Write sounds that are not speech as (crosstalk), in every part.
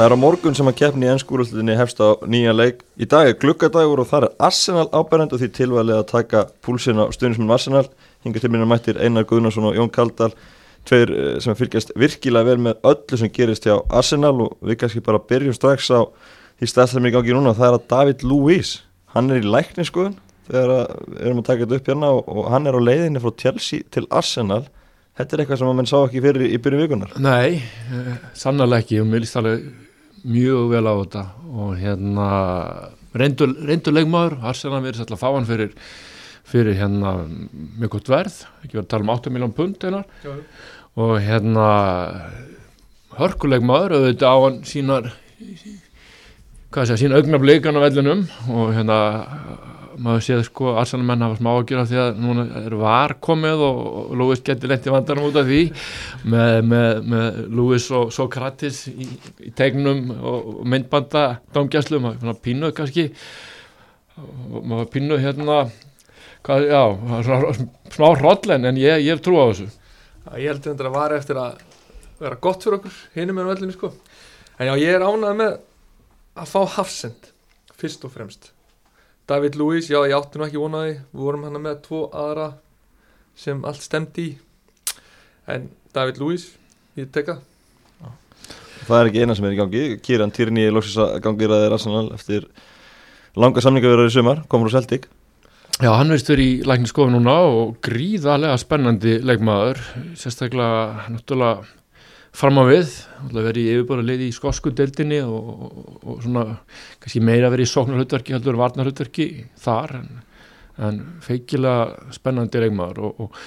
Það er á morgun sem að keppni í ennskúröldinni hefst á nýja leik. Í dag er glukkadagur og það er Arsenal ábærend og því tilvalið að taka púlsinn á stundismunum Arsenal. Hinga til minna mættir Einar Guðnarsson og Jón Kaldal, tveir eh, sem fylgjast virkilega vel með öllu sem gerist hjá Arsenal og við kannski bara byrjum strax á því stað sem er í gangi núna það er að David Luiz, hann er í lækningsskoðun þegar við erum að taka þetta upp hérna og, og hann er á leiðinni frá Chelsea til Arsenal. Þetta er eitthvað sem að menn sá ekki fyrir í byrju vikunar. Nei, eh, sannlega ekki og mér líst alveg mjög vel á þetta og hérna reyndur, reyndur leikmaður, Arsenal verið svolítið að fá hann fyrir, fyrir hérna mjög gott verð, ekki verið að tala um 8 miljón pund einar. Og hérna hörkuleikmaður auðvitað á hann sínar hvað sé að sína augnablíkan á vellinum og hérna maður séð sko Arsenal menn hafa smá að gera því að núna er var komið og, og Lewis getur lendið vandarum út af því með, með, með Lewis og Sokratis í, í tegnum og, myndbanda domgjæslu, maður pínuð kannski. Maður pínuð hérna hvað, já, svona, smá hrodlen en ég, ég trú á þessu. Ég held að þetta var eftir að vera gott fyrir okkur hinum með vellinu sko. En já, ég er ánað með að fá Hafsend fyrst og fremst David Lewis, já ég átti nú ekki vonaði við vorum hann með tvo aðra sem allt stemdi í. En David Lewis, ég teka Það. Er ekki eina sem er í gangi. Kieran Tierney er lóksins að gangi í ræðir Arsenal eftir langa samningaverðar í sumar. Komur úr Celtic. Já, hann veist verið í lækningskofi núna og gríðarlega spennandi leikmaður. Sérstaklega náttúrulega fram á við, verið í yfirbúra liði í skosku deildinni og, og, og svona kannski meira verið í sóknarhutverki heldur en varnarhutverki þar en, en feikilega spennandi leikmaður og, og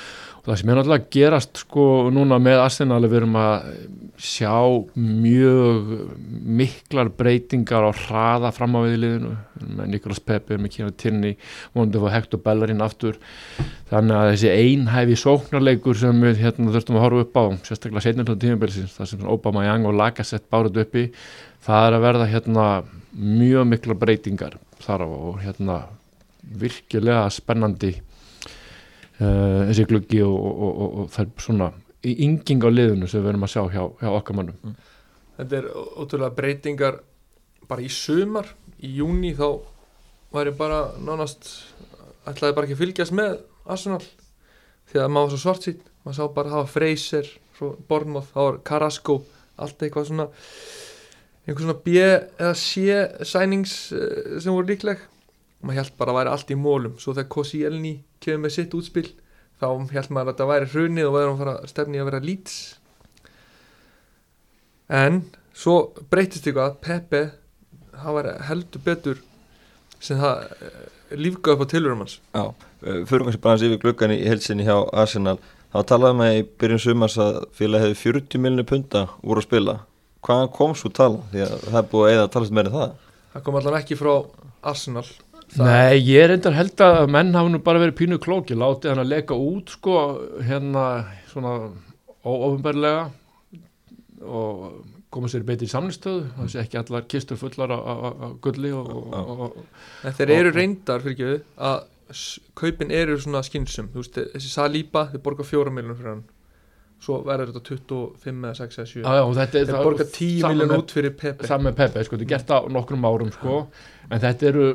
það sem er náttúrulega gerast sko núna með Arsenal við erum að sjá mjög miklar breytingar á hraða fram á við í liðinu með Nikolas Pepe, með Kina Tinni vonandi fóð Hector Bellerin aftur. Þannig að þessi einhæfi sóknarleikur sem við hérna þurftum að horfa upp á sérstaklega setnirlega tímabilsins það sem Obama Young og Lacazette bárut uppi það er að verða hérna mjög miklar breytingar þar á og hérna virkilega spennandi uh, þessi gluggi og, og, og, og það er svona ynging á liðinu sem við verum að sjá hjá, hjá okkar mannum mm. Þetta er ótrúlega breytingar bara í sumar, í júni þá var ég bara nánast ætlaði bara ekki að fylgjast með Arsenal því að maður var svo svart sín maður sá bara að hafa Fraser Bornmoth, það var Carrasco allt eitthvað svona einhver svona B eða C sænings eh, sem voru líkleg maður held bara að væri allt í mólum svo þegar Koscielny kemur með sitt útspill þá held maður að þetta væri hrunið og verður að fara stefni að vera lýts en svo breytist ykkur að Pepe það var heldur betur sem það eh, lífgað upp á tilvörum hans. Já, fyrir kannski bara hans yfir gluggan í helsinni hjá Arsenal. Þá talaði maður í byrjun sumars að félag hefði 40 miljonir punta úr að spila. Hvaðan kom svo tala? Því að það er búið að eða að talast meira það. Það kom allavega ekki frá Arsenal Það Nei, ég er endar held að menn hafa nú bara verið pínu klóki, látið hann að leka út sko, hérna svona óofinbarlega og koma sér beiti í samlistöðu það sé ekki allar kistur fullar af gulli og, og, og, Þeir eru reyndar fyrir ekki að kaupin eru svona skynsum veist, þessi Salíba, þeir borga fjóra miljónur fyrir hann. Svo verður þetta 25 eða 6 eða 7 ah, já, þeir borga 10 miljón út fyrir Pepe. Samme Pepe, sko, þetta er gert á nokkrum árum sko, en þetta eru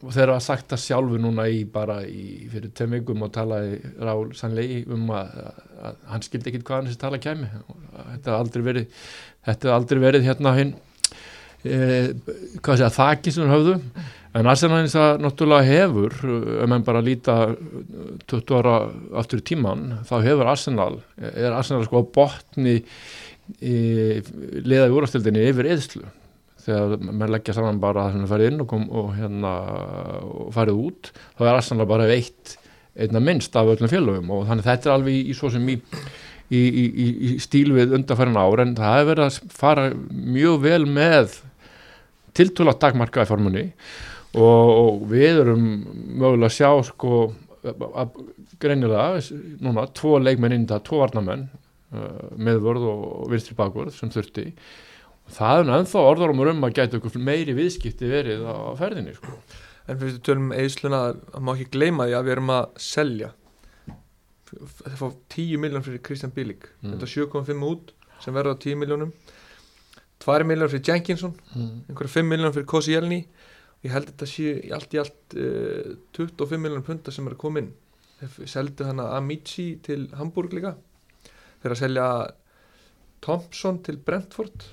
og þeir hafa sagt það sjálfu núna í bara í, fyrir tveim vikum og talaði Rál sannlegi um að, að hann skildi ekkit hvað hann þessi tala kæmi. Þetta har aldrei verið þetta har aldrei verið hérna hinn e, hvað að þakki sem höfðu. En Arsenal eins að náttúrulega hefur ef mann bara líta 20 ára aftur í tíman þá hefur Arsenal, er Arsenal sko á botni liðaði úrastildinni yfir eðslu þegar maður leggja saman bara að það farið inn og, kom, og, hérna, og farið út þá er Arsenal bara veitt einna minnst af öllum félögum og þannig þetta er alveg í, í svo sem í, í, í stíl við undarfærin ár en það hefur verið að fara mjög vel með tiltúla dagmarka í formunni og, og við erum mögulega að sjá sko greinilega núna tvo leikmenn inn það, tvo varnamenn uh, meðvörð og virstri bakvörð sem þurfti það er ennþá orðarum um að gæta okkur meiri viðskipti verið á ferðinni sko. En fyrir þú tölum eðsluna að má ekki gleyma því að við erum að selja. Það fá 10 miljón fyrir Kristján Bílik mm. þetta 7,5 út sem verður á 10 miljónum 2 miljonar fyrir Jenkinson mm. einhverja 5 miljonar fyrir Koscielny og ég held að þetta sé í allt í allt uh, 25 miljonar punta sem er að koma inn. Þeir seldu hana Amici til Hamburg líka. Þeir að selja Thompson til Brentford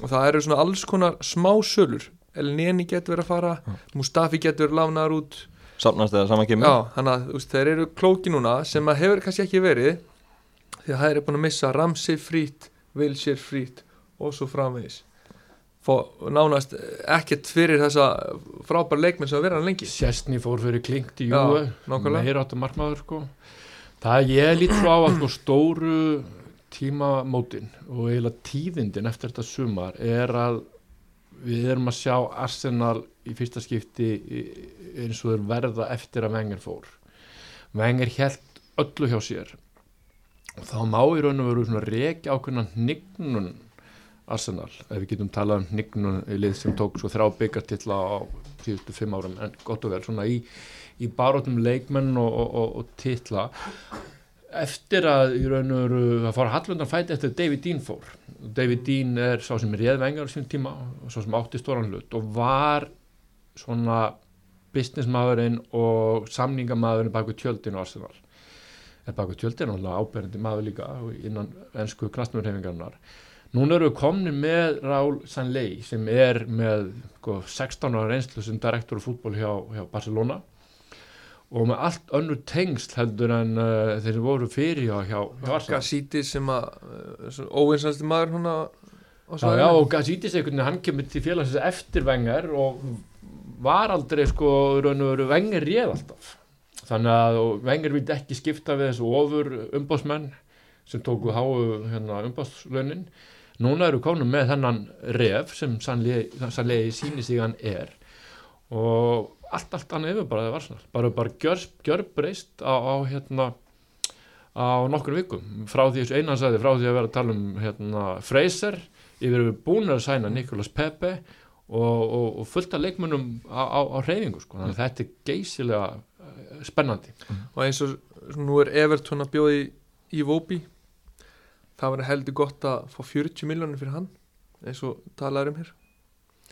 og það eru svona alls konar smá sölur. Elneni getur verið að fara Já. Mustafi getur verið lánaðar út. Safnast eða saman kemur. Já, þannig að þeir eru klóki núna sem að hefur kannski ekki verið því að það eru búin að missa Ramsey frýtt, Wilshere frýtt og svo framvegis. Fó, nánast ekkert fyrir þessa frábær leikmenn sem að vera hann lengi. Sjestni fór fyrir klingt í Júi meira áttu markmaður sko. Það er ég lít svo á að sko stóru tímamótin og eiginlega tíðindin eftir þetta sumar er að við erum að sjá Arsenal í fyrsta skipti eins og verða eftir að Wenger fór. Wenger held öllu hjá sér. Og þá má í raun og veru reykja ákveðna hnignun Arsenal, ef við getum talað um hnignun í lið sem tók svo þrjá byggartilla á síðustu fimm árum en gott og vel svona í, í baróttum leikmenn og, og, og, og titla eftir að í raun og veru að fara hallundan fæti eftir David Dean fór. David Dean er sá sem réð vengar á sínum tíma og sá sem átti stóran hlut og var svona businessmaðurinn og samningamæðurinn baku tjöldin á Arsenal. En baku tjöldin er áberandi maður líka innan ennsku knastmjörhefingarnar núna eru við komni með Raúl Sanley sem er með sko, 16 ára reynslu sem direktor af fútból hjá, hjá Barcelona og með allt önnur tengsl heldur en uh, þeir voru fyrir hjá, hjá, hjá Arsenal Gassíti sem að uh, óvinsælsti maður hún á Já, já, og Gazzidis einhvern veginn, hann kemur til félagsins eftir vengar og var aldrei sko raun og veru vengar réð alltaf. Þannig að vengar vildi ekki skipta við þessu ofur umbásmenn sem tóku háu hérna, umbáslaunin núna eru konum með þennan ref sem sannlega síni sig hann er. Og allt, allt annað yfir bara það var svona bara, bara gjör, gjör breyst á, á hérna á nokkur vikum. Frá því þessu einansæði frá því að vera að tala um hérna, Fraser yfir við búin að sæna Nikolas Pepe og, og, og fullt af leikmunum á, á, á reyfingu sko. þannig að þetta er geysilega eh, spennandi. Og eins og nú er Everton að bjóði í Vóbi það var heldur gott að fá 40 miljónir fyrir hann eins og talaður um hér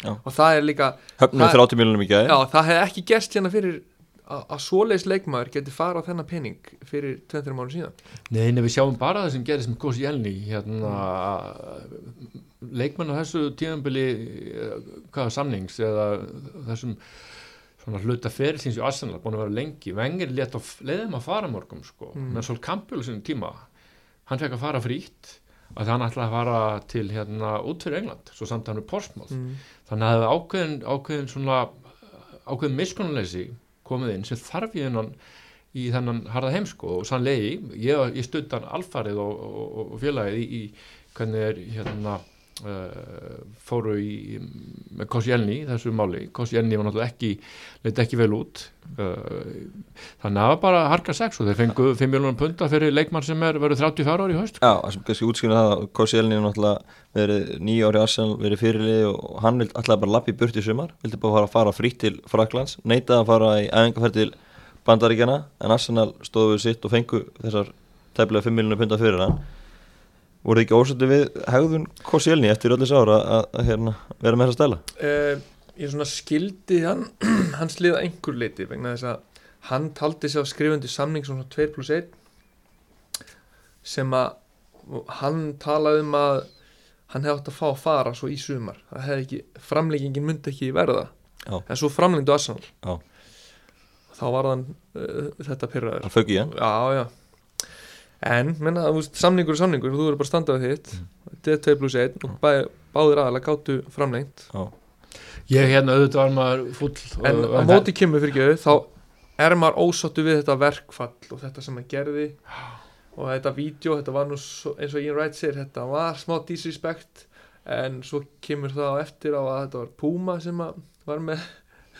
Já. og það er líka Höfnum Það- 30 miljonum í gæði já, það hefði ekki gerst hérna fyrir að, að svoleiðis leikmaður geti fara á þennan pening fyrir 23 mánu síðan. Nei, nei, við sjáum bara það sem gerist með Kosi Elni hérna leikmenn á þessu tíðanbili hvaða samnings eða þessum svona hluta ferilsins í Arsenal búin að vera lengi, vengir let á leiðum að fara morgum sko, Mm. með Sol Campbell sinni tíma, hann fekk að fara frýtt og það hann ætlaði að fara til hérna út fyrir England, svo samt hann er Portsmouth mm. þannig að það hefði ákveðin, ákveðin svona ákveðin miskonuleysi komið inn sem þarf í þennan í þennan harða heimsko og sannlegi ég, ég stutt hann alfarið og, og, og félagið í, í hvernig er hérna fóru í með Koscielny þessu máli. Koscielny var náttúrulega ekki leit ekki vel út. Uh, þannig að það var bara harka sex og þeir fengu 5 miljonar punta fyrir leikmann sem er verið 34 ári í haust. Já, það sem kannski útskýrna það að Koscielny er náttúrulega verið nýja ári Arsenal, verið fyrirlið og hann vill alltaf bara lappi burt í sumar. Vildi bara fara, fara frítt til Fraklands neitaði að fara í æfingarferð til Bandaríkjana en Arsenal stóðu við sitt og fengu þessar tæplega 5 miljonar punta fyrir hann voru þið ekki ósættu við hegðun Koscielny eftir öllis ára að, að hérna, vera með þessa stæla uh, ég svona skildi hann (clears throat) hans liða einhver leiti vegna þess að hann taldi á skrifundi samning svona 2 plus 1 sem að hann talaði um að hann hefði átt að fá að fara svo í sumar. Það hefði ekki, framleggingin myndi ekki verða. Já. en svo framlengdu Arsenal. Já. þá var hann uh, þetta pyrraður hann fögg í hann? Já, já en, menna, veist, samningur er samningur þú verður bara að standa við þitt. Þetta er 2 plus 1 og bæ, báðir aðalega gáttu framlengt. Já. ég hérna auðvitað var maður full en á móti kemur fyrir ekki þá er maður ósáttu við þetta verkfall og þetta sem hann gerði. Og þetta vídeo, þetta var nú svo, eins og Ian Wright segir, þetta var smá disrespect. En svo kemur það á eftir á að þetta var Puma sem var með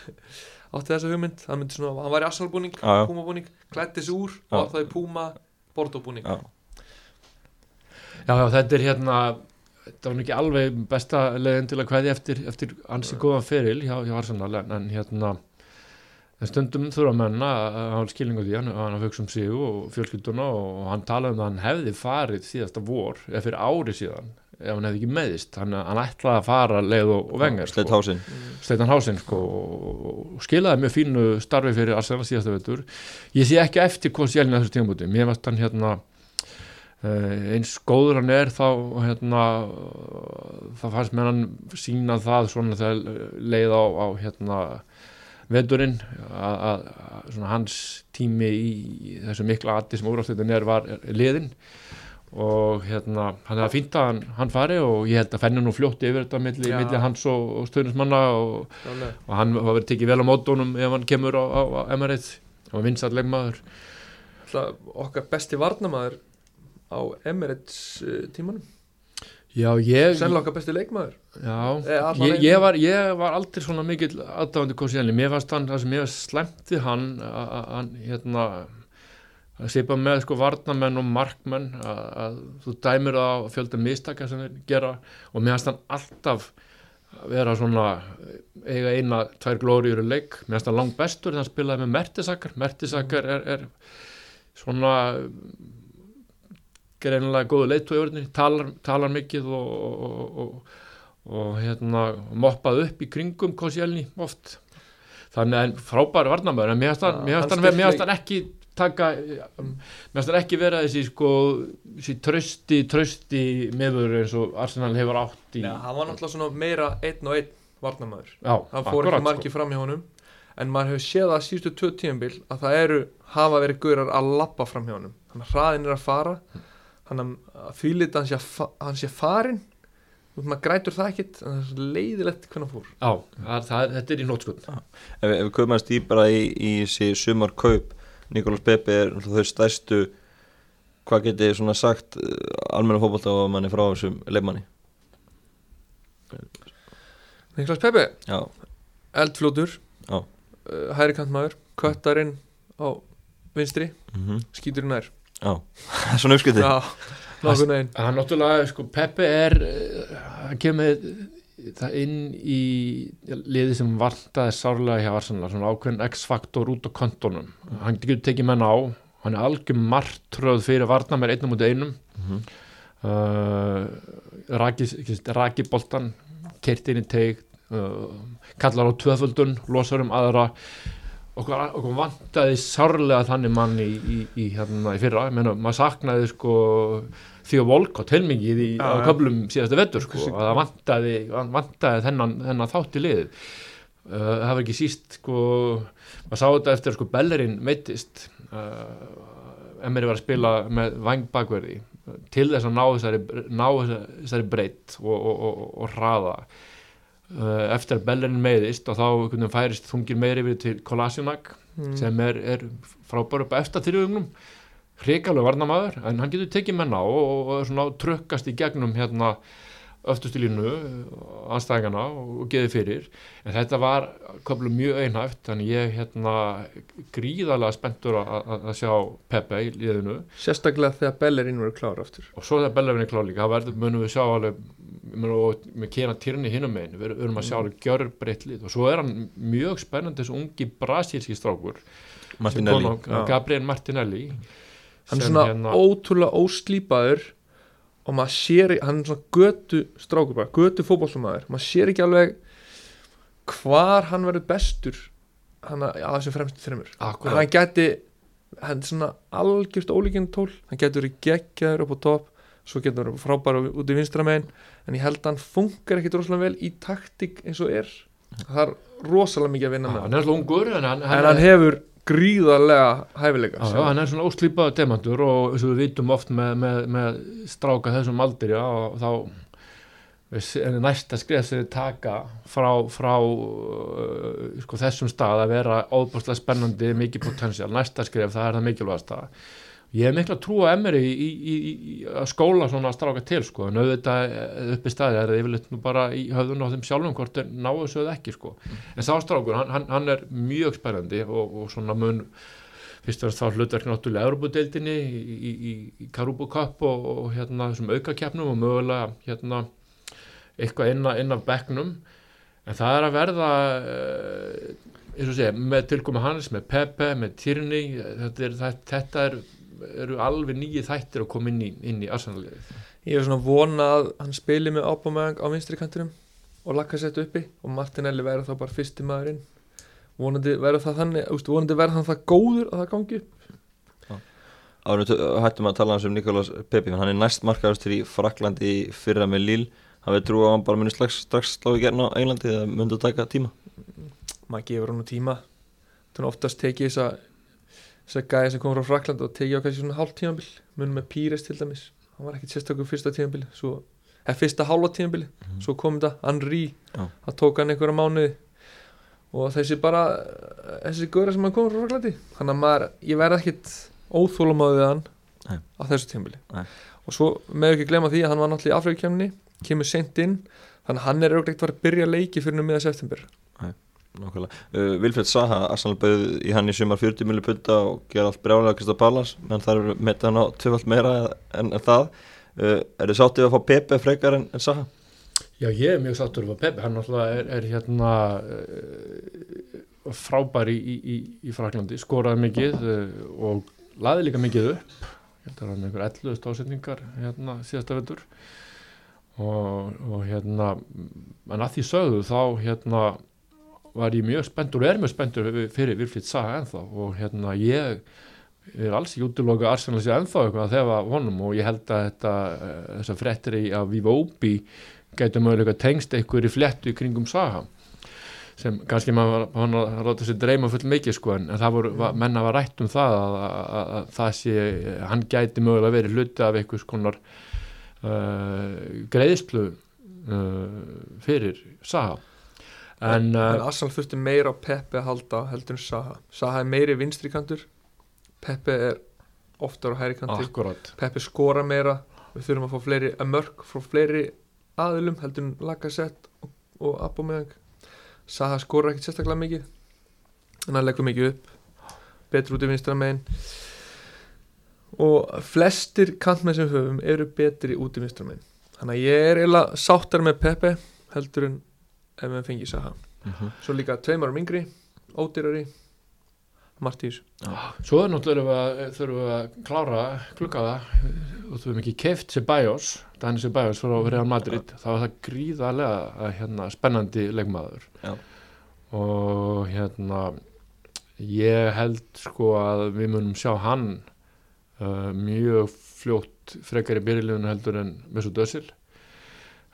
(laughs) átti þessa hugmynd, hann myndi svona hann var í já. Puma búning klætti sig úr var það í Puma Bordeaux búning Já. Já, já, þetta er hérna þetta var ekki alveg besta leiðin til að kveði eftir, eftir ansi góðan feril hjá, hjá Arsenal en, en hérna en stundum þurfa menna að hafa skilningu því hann, hann hugsa um sig og fjölskylduna og hann talaði um að hann hefði farið síðasta vor eða fyrir ári síðan ef hann hefði ekki meðist þannig að hann ætlaði að fara leið og, og vengar sko. Sleitan Hásinn sko, og skilaði mjög fínu starfi fyrir Arsenal síðasta veitur ég sé ekki eftir hvað sjálfinn þessu tímabúti mér varst hann hérna uh, eins góður hann er þá hérna það fannst með hann sína það svona þegar leið á, á hérna veturinn að, hans tími í þessu mikla ati sem úrástöðin er var er liðin og hérna hann er að fínta hann, hann fari og ég held að fenni nú fljótt yfir þetta milli, Já. milli hans og, og stöðnismanna og, og hann var verið tekið vel á mótónum ef hann kemur á, á, á Emirates. Og vinsat leikmaður. Alltaf okkar besti varnamaður á Emirates uh, tímanum? Já, ég, sennilega okkar besti leikmaður. Já, Eh, allan ég, ég, var, ég var aldrei svona mikill aðdáðandi Koscielny, mér fannst hann það sem ég slemti hann að að- hann hérna að seipa með sko varnamenn og markmenn að, að þú dæmir það á fjölda mistaka sem þeir gera og fannst hann alltaf vera svona eiga eina, tvær glóriður í leik. Fannst hann langt bestur þegar hann spilaði með Mertisakar Mertisakar er, er svona greinilega góðu leitt og talar, talar mikið og, og, og, og hérna moppað upp í kringum Koscielny oft. Þannig að frábæri varnamöður en mér fannst hann- hann hann, hann ekki taka mér fannst hann ekki vera þessi sko þessi trösti, trösti meður eins og Arsenal hefur átt í Já, hann var náttúrulega svona meira einn og einn varnamaður Já, hann fór akkurat, ekki margir fram hjá honum en maður hefur séð það síðustu tvö tíðanbíl að það eru, hafa verið gaurar að lappa fram hjá honum. Að hraðin er að fara að hann sé, að hann sé farin og maður grætur það ekkit en það er svo leiðilegt hvernig hann fór. Já, það, það, þetta er í nótskund Ef, ef við köpumast dýbra í, í þessi sumar kaup Nikolas Pepe er þau stærstu hvað getið svona sagt uh, almenna fótbolta og manni frá þessum leifmanni Niklas Pepe, Já, eldfljótur. Já. uh, hæri kantmaður, köttarinn á vinstri, mm skýtur í nær. Já. (laughs) svona uppskipti hann náttúrulega, sko, Pepe er eh, hann kemur það inn í liði sem vantaði sárlega hjá Arsenal, svona ákveðin X-faktor út á kontónum, hann getur tekið menn á. Hann er algjör martröð fyrir varna með einnum út einum. Mhm. uh, raki, raki boltan kert inn í teig uh, kallar á tvöföldun losar um aðra. Okkur, okkur vantaði sárlega þannig mann í, í, í, hérna, í fyrra. Menna, maður saknaði sko því að Volkot helmingið í, já. köflum síðastu vettur sko, að það vantaði, vantaði þennan, þennan þátt í liðið uh, það var ekki síst sko, maður sá þetta eftir sko Bellerin meittist uh, Emery var að spila með vangbakverði til þess að ná þessari, ná þessari, breytt og, og, og, og hraða uh, eftir að Bellerin meiðist og þá færist þungir meiri yfir til Kolasinac Mm. sem er, er frábær upp eftir þrjúðugnum hrikalegu varnamaður en hann getur tekið menna og, og, trökkast í gegnum hérna öftustu línu anstæðingana og, og geði fyrir. En þetta var köflum mjög einhæft þannig ég hérna gríðarlega spenntur að, að, að sjá Pepe í liðinu. Sérstaklega þegar Bellerin verður klár aftur. Og svo þegar Bellavin er klár líka það verður munum við sjá alveg með kera týrni hinum megin við erum að sjá alveg gjör breytt lið. Og svo er hann mjög spennandi þessu ungi brasílski strákur Martinelli. Gabriel Martinelli hann er svona hérna- ótrúlega óslýpaður og maður sér, hann er svona götu strákur bara, götu fótbollsumæður maður sér ekki alveg hvar hann verður bestur hann að þessum fremstu þreymur hann geti hann er svona algjört ólíkinn tól hann getur verið geggjaður upp á topp svo getur hann frábæra út í vinstra megin en ég held að hann funkar ekkit rosalega vel í taktik eins og er. Það er rosalega mikið að vinna með. hann er alltaf ungur en hann, en hann hefur gríðarlega hæfileika Já, já, hann er svona óslýpaður demantur og eins og við vitum oft með, með, með stráka þessum aldur já, og þá er næsta við taka frá, frá uh, sko, þessum stað að vera óbúrslega spennandi, mikið potential næsta skref, það er það mikilvægasta ég hef mikla trú á Emery í, í, í, í að skóla svona stráka til sko, en auðvitað eh, upp í staði er það yfirleitt nú bara í höfðun á þeim sjálfum hvort er náðu eða ekki sko. En sá strákur, hann, hann, er mjög spennandi og, og svona mun fyrst og fremst þá hlutverk náttúrulega Európa-deildinni í, í, í, í Karúbu Cup og, og hérna þessum aukakeppnum og mögulega hérna eitthvað inn, inn af bekknum. En það er að verða uh, eins og segja, með tilkomi hans með Pepe, með Tierney þetta er, þetta er, eru alveg nýju þættir að koma inn í, inn í Arsenal-liðið? Ég er svona vona að hann spili með Aubameyang á vinstri kantinum og lakka sett uppi og Martinelli verður þá bara fyrsti maðurinn vonandi verður það þannig úst, vonandi verður hann það góður að það gangi upp. Tö- hættum að tala hans um Nikolas Pepi hann er næst markaðastur í Fraklandi í fyrra með Lille. Hafið trú að hann bara muni strax, strax slá í gerna á Englandi eða myndi að taka tíma? Maður gefur hann tíma. Þannig að oftast tekið þessa þessa gæði sem kom frá Frakland og tekið á kannski svona hálft tímabil munum með Píres til dæmis hann var ekkit sérstakur fyrsta tímabil svo, eða fyrsta hálfa tímabil Mhm. svo kom þetta Henry Já. það tók hann einhverja mánuði og þessi bara þessi góðra sem hann kom frá Fraklandi þannig að maður, ég verð ekkit óþólumáðið hann Nei. á þessu tímabili Nei. og svo með ekki glemma því að hann var náttúrulega í Afrikakemni kemur seint inn þannig að hann er auðvitað að byrja leiki fyrir Uh, Vilfred Saha, Arsenal bauð í hann í sumar 40 milli punta og gera allt brjálega Krista Pallas, menn það eru með hann á tvöfald meira en, en það. Uh, er þið sáttið að fá Pepe frekar en, en Saha? Já, ég er mjög sattur af Peppi, hann náttúrulega er, er hérna uh, frábær í, í, í, í Fraklandi, skoraði mikið og laði líka mikið upp, ég held að hann einhver 11 stásetningar hérna síðasta vettur og, og hérna, en að því sögðu þá hérna var ég mjög spenntur og er mjög spenntur fyrir Vilfríð Saga ennþá og hérna ég er alls ekki útiloka Arsenal sé ennþá eitthvað að þefa honum og ég held að þetta, eh, þessar frettir í að Viva Obi gætu mögulega tengst einhver í flettu kringum Saga sem kannski maður hann að láta sér dreyma full mikið sko en, en það voru, var, menna var rætt um það að, að, að, að það sé, hann gæti mögulega verið hluti af einhvers konar uh, greiðslu uh, fyrir Saga en, en uh, Arsenal þurfti meira á Pepe að halda heldur en Saha. Saha er meiri vinstri kantur. Pepe er oftar á hæri kanti. Akkurat. Pepe skora meira. Við þurfum að fá fleiri að mörg frá fleiri aðilum heldur en Lacazette og, og Aubameyang. Saha skora ekkert sérstaklega mikið en hann leggur mikið upp. Betur út í vinstra megin. Og flestir kantmenn sem höfum eru betri út í vinstra megin. Þannig að ég er eiginlega sáttar með Pepe heldur en ef við fengið Saha. Svo líka tveimar um yngri ódýrari Martís. Svo er náttúrulega að- þurfum við að klára klukkaða og þú hefum ekki keft Ceballos, Dani Ceballos frá Real Madrid, þá var það gríðarlega að, hérna, spennandi leikmaður. Já. og hérna ég held sko að við munum sjá hann uh, mjög fljótt frekar í byrjulegunu heldur en Mesut Özil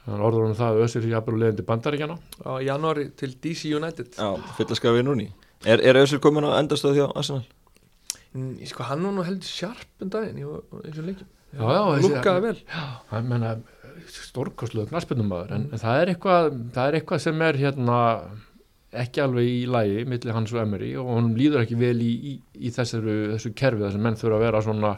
orður um það að Özil er jafnvel leiðandi bandaríkjana á janúari til DC United. Já, fyllaskafi núni Er, er Össur komin á endastöð hjá Arsenal? Mm, sko hann var nú heldur sjarp en daginn í eins og leikin Já, já, lukkaði vel. Hann menna stórkostluðu knarsbyndumæður en, en það er eitthvað það er eitthvað sem er hérna ekki alveg í lægi milli hans og Emery og honum líður ekki vel í, í, í þessu, þessu kerfi þar sem menn þurfa að vera svona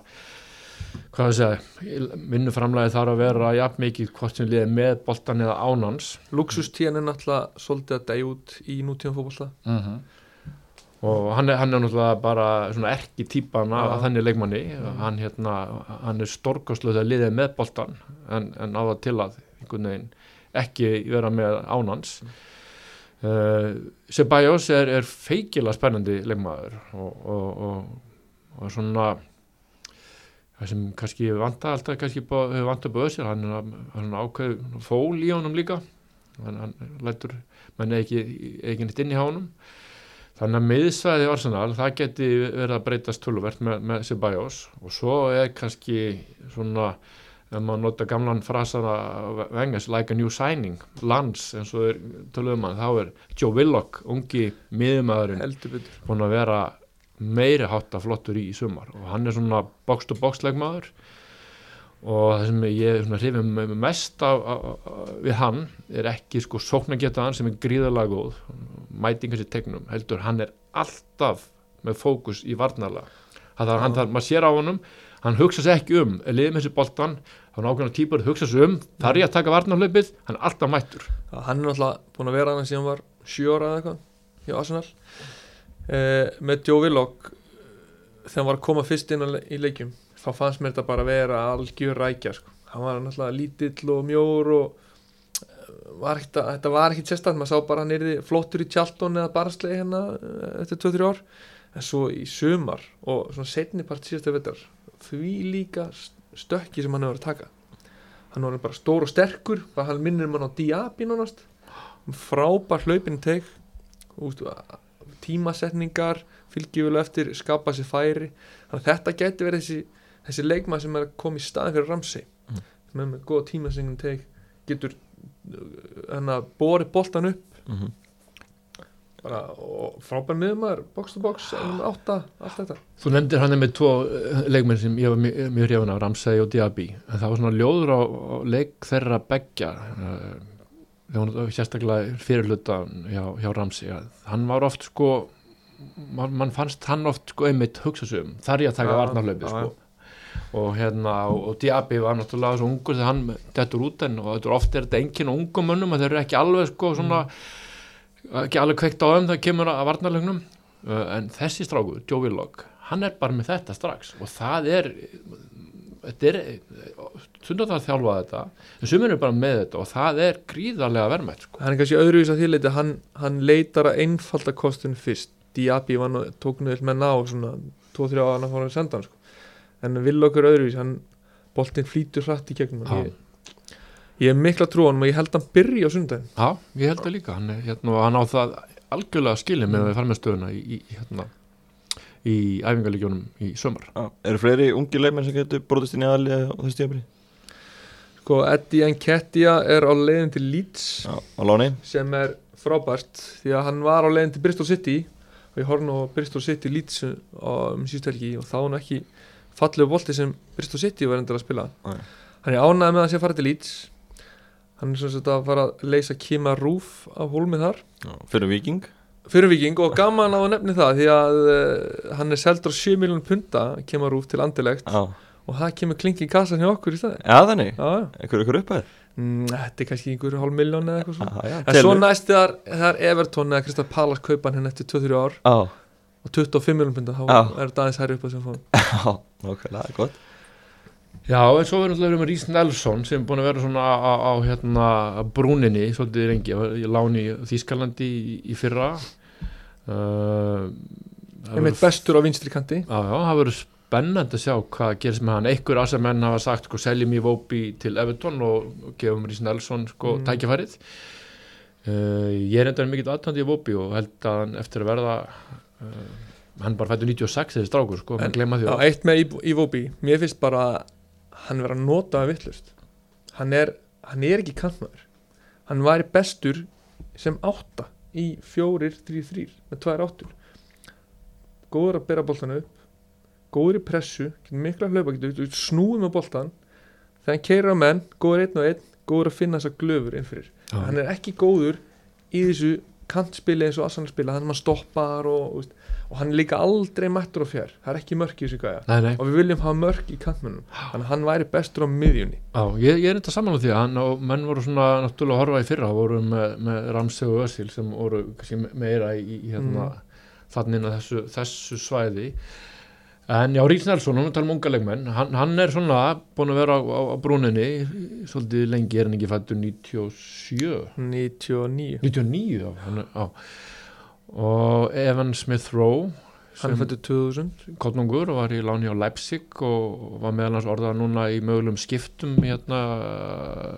hvað það segja vinnuframlæði þarf að vera jafn mikið hvort sem liði með boltan eða ánans luxustíðan er náttúrulega svolítið að dæja út í nútíðan fótbolta. Mhm. og hann er, hann er náttúrulega bara svona erki típan af Já. þannig leikmanni. Hann, hérna, hann er stórkostluð að liðið með boltan en, en á það til að einhvern veginn ekki vera með ánans uh, Ceballos er, er feikilega spennandi leikmaður og, og, og, og svona það sem kannski vanta alltaf kannski hefur vantað búið sér hann er ákveð fól í honum líka. Hann, hann lætur menn ekki, ekki nýtt inn í hánum þannig að miðsvæði Arsenal það geti verið að breytast töluvert með, með Ceballos og svo er kannski svona ef maður nota gamlan frasara vengas like a new signing lands eins og er töluðum hann þá er Joe Willock, ungi miðumæðurinn búin að vera meiri hátta flottur í sumar og hann er svona box-to-box leikmaður og það sem ég hrifum með mest á, á, á, við hann er ekki sko sóknargetaðan sem er gríðarlega góð mætingar sér tegnum heldur hann er alltaf með fókus í varnarlega það er hann þarf, maður sér á honum hann hugsa sér ekki um, liðið með þessi boltan þá er nákvæmlega típur hugsa sér um þar ég að taka varnarhlaupið, hann er alltaf mættur. Hann er náttúrulega búin að vera hann síðan var sjö ára eða eitthvað hjá Arsenal eh, með Joe Willock þegar hann var að koma fyrst inn í leikjum þá fannst mér þetta bara að vera algjör rækja sko. hann var náttúrulega lítill og mjór og eh, var að- þetta var ekkit sérstætt maður sá bara hann er flottur í tjaltón eða barslegi hérna eh, eftir 2-3 ár. En svo í sumar og svona setni part síðasta vettar því líka stökki sem hann hefur að taka. Hann var bara stór og sterkur bara hann minnir mann á Diaby nánast. Frábær hlaupin teik tímasetningar fylgjuvel eftir, skapa sér færi. Þannig að þetta geti verið þessi, þessi leikmað sem er koma í staðin fyrir Ramsey Mm. er með góða tímasetningum teik getur hann að bori boltan upp. Mm -hmm. bara, og frábær miðumar box to box, átta, allt þetta. Þú nefndir hann með tvo eh, leikmenn sem ég var mjög, hrifun af, Ramsey og Diaby. En það var svona ljóður á, á leik þeirra beggja uh, þegar hann sérstaklega fyrirluta hjá, hjá Ramsey að hann var oft sko man, man fannst hann oft sko einmitt hugsa sig um, þar ég að taka Já, varnarlaupi já, sko. og hérna, og, og Diaby var náttúrulega svo ungur þegar hann dettur út en og þetta er er þetta enginn og ungum mönnum að þeir eru ekki alveg sko svona ekki alveg kveikt á þeim það kemur að varnarlegnum uh, en þessi stráku, Joe Willock hann er bara með þetta strax. Og það er þetta er stundar það að þjálfa þetta en sumir er bara með þetta og það er gríðarlega verðmætt sko. hann er kannski öðruvís að því leiti hann, hann leitar að einfalda kostun fyrst. Diaby tók nú með ná svona 2-3 á hann að fóra að senda hann sko. en vil okkur öðruvís hann boltinn flýtur hratt í gegnum ég, ég er mikla trú á hann og ég held að hann byrja á sundaginn Já, ég held það líka. Hann, er, hérna, hann á það algjörlega skilið með að við farum með stöðuna í, í, hérna, í æfingarleikjónum í sömur Eru fleiri ungi leikmenn sem getur brotist inn í aðalið á þessu tíðabri? sko Eddie Nketiah er á leiðin til Leeds Já, á láni. sem er frábært því að hann var á leiðin til Bristol City og ég horfði nú á Bristol City Leeds á, um síðust helgi og þá er hann ekki fallegu bolti sem Bristol City var endur að spila. Nei. hann er ánægð með að sé að fara til Leeds. Hann er svona að fara að leysa Kima Rúf af hólmið þar. Já, Fyrir viking fyrir viking og gaman á að nefni það því að uh, hann er seldur á 7 miljón punta Kima Rúf til andilegt Já, og það kemur klinki í kassan hjá okkur í staði já þannig. Já, já. Einhver ykkur upphæð? Mm, þetta er kannski einhverju hálf miljón eða eitthvað svona. Já, já, En svo næst þegar er Everton eða Kristaf Pallas kaupa hann eftir 2-3 ár. Já, og 25 miljonum pinda þá Já. er þetta aðeins hærri upp að sem fóðum (laughs) já, nákvæmlega, gott Já, en svo verður við með Rís Nelson sem er búin að vera svona á, á, á hérna, brúninni svolítið rengi, ég láni í Þýskalandi í, í fyrra. Uh, Ég meit bestur á vinstri kanti. Já, já, það verður spennandi að sjá hvað gerist með hann. Einhver asamenn hafa sagt sko, seljum í Vópi til Everton og gefum Rís Nelson sko, Mm. tækifærið. Uh, ég er enda mikill aðtandi í Vópi og held að hann eftir að verða uh, hann bara fættur 96 þessi strákur sko, en glemma því að eitt með í, í Vóbi Mér finnst bara hann vera að nota að vittlust hann er, hann er ekki kantmaður. Hann væri bestur sem átta í fjórir, þrýr, þrýr með tvær áttur. Góður að bera boltana upp góður í pressu, mikla hlaupa snúið með boltan þegar hann keirir á menn, góður einn og einn góður að finna þessa glöfur innfyrir Já. hann er ekki góður í þessu kantspili eins og Assan spila þannig að maður stoppar og, og, og hann er líka aldrei mættur á fjær. Það er ekki mörk í þessu gæja og við viljum hafa mörk í kantmennum þannig að hann væri bestur á miðjunni. Já, ég, ég er þetta samanlega því að og menn voru svona náttúrulega að horfa í fyrra voru með, með Ramsey og Össil sem voru kannski meira í, í hérna þannig inn að þessu, þessu svæði. En já, Rís Nelson, hún tala um unga leikmenn. Hann, hann er svona búin að vera á, á, á brúninni svolítið lengi er hann ekki fættur 97 99 99, já, hann já og Evan Smith Rowe hann er fættur 2000 Kottnungur og var í láni á Leipzig og var meðal hans orðað núna í mögulegum skiptum hérna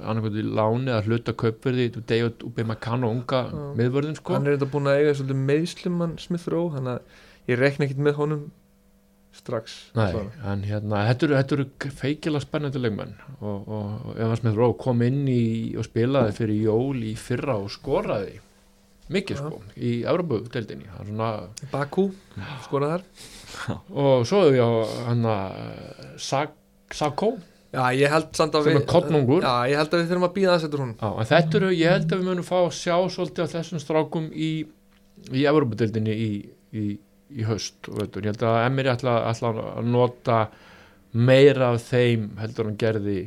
annarkvæmt í láni að hluta kaupverði David Ubemacano unga Já. miðvörðin sko. Hann er þetta búin að eiga svolítið meðslum hann Smith Rowe þannig að ég rekna ekkit með honum strax Nei, en hérna, þetta eru, feikilega spennandi leikmenn og, og, og Evan Smith Rowe kom inn í og spilaði fyrir jól í fyrra og skoraði mikið sko í Evropu-deildinni hann svona Baku, skorað þar. Og svo hefur ég hann að Sakko já ég held samt að við er já ég held að við þurfum að býða þess eftir hún Já, en þetta eru, ég held að við munum fá að sjá svolítið af þessum strákum í, í Evropadeildinni í, í, í og veitur, ég held að Emir ætla, ætla að nota meira af þeim heldur hann gerði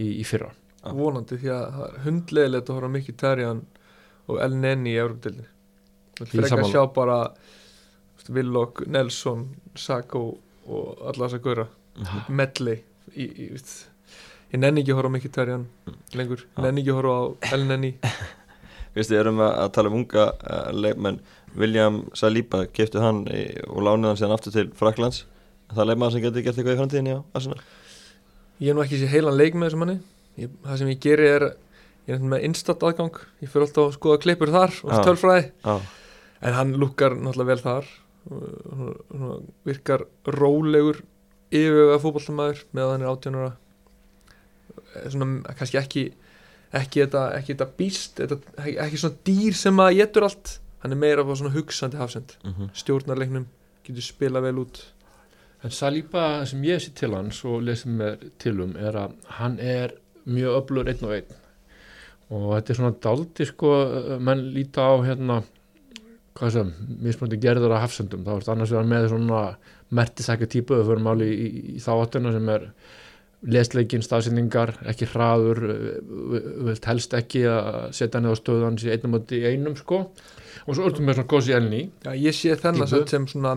í, í fyrra. Vonandi því að er hundlegilegt að horfa mikið Tarjan og El Neni í Európa-dildinni ekki sammála. að sjá bara Willock, Nelson, Sako og alla þess að góra medley ég nenni ekki að horfa mikið Tarjan lengur, nenni ekki að horfa á El Neni. (laughs) Vist þið erum að tala um unga uh, leikmenn. William Saliba kefti hann í, og lánið hann síðan aftur til Fraklands Það er leikmann sem getur gert eitthvað í framtíðinni á Arsenal? Ég er nú ekki sé heilan leik með þessum manni. Ég, það sem ég geri er ég er með instat aðgang. Ég fyrir alltaf að skoða klippur þar og Já. tölfræði. Já, en hann lukkar náttúrulega vel þar. Hann- hann virkar rólegur yfirvega fótballtamaður með að hann er 18 ára. Eh, svona kannski ekki ekki þetta, ekki þetta býst þetta, ekki svona dýr sem að getur allt. Hann er meira svona hugsandi hafsend. Mhm, stjórnarleiknum, getur spila vel út. En Saliba sem ég sé til hans og lesið mér til um er að hann er mjög öflur einn og einn og þetta er svona daldi sko, menn líta á hérna hvað sem, mismöndi gerður af hafsendum, þá er annars vegar með svona mertisækja típu, við förum áli í, í, í þá áttuna sem er lesleikin, stafsendingar, ekki hraður við vilt helst ekki að setja hann á stöðan í einnum í einum sko. Og svo ertum við svona góðs í elni Já, ég sé þennan sem, svona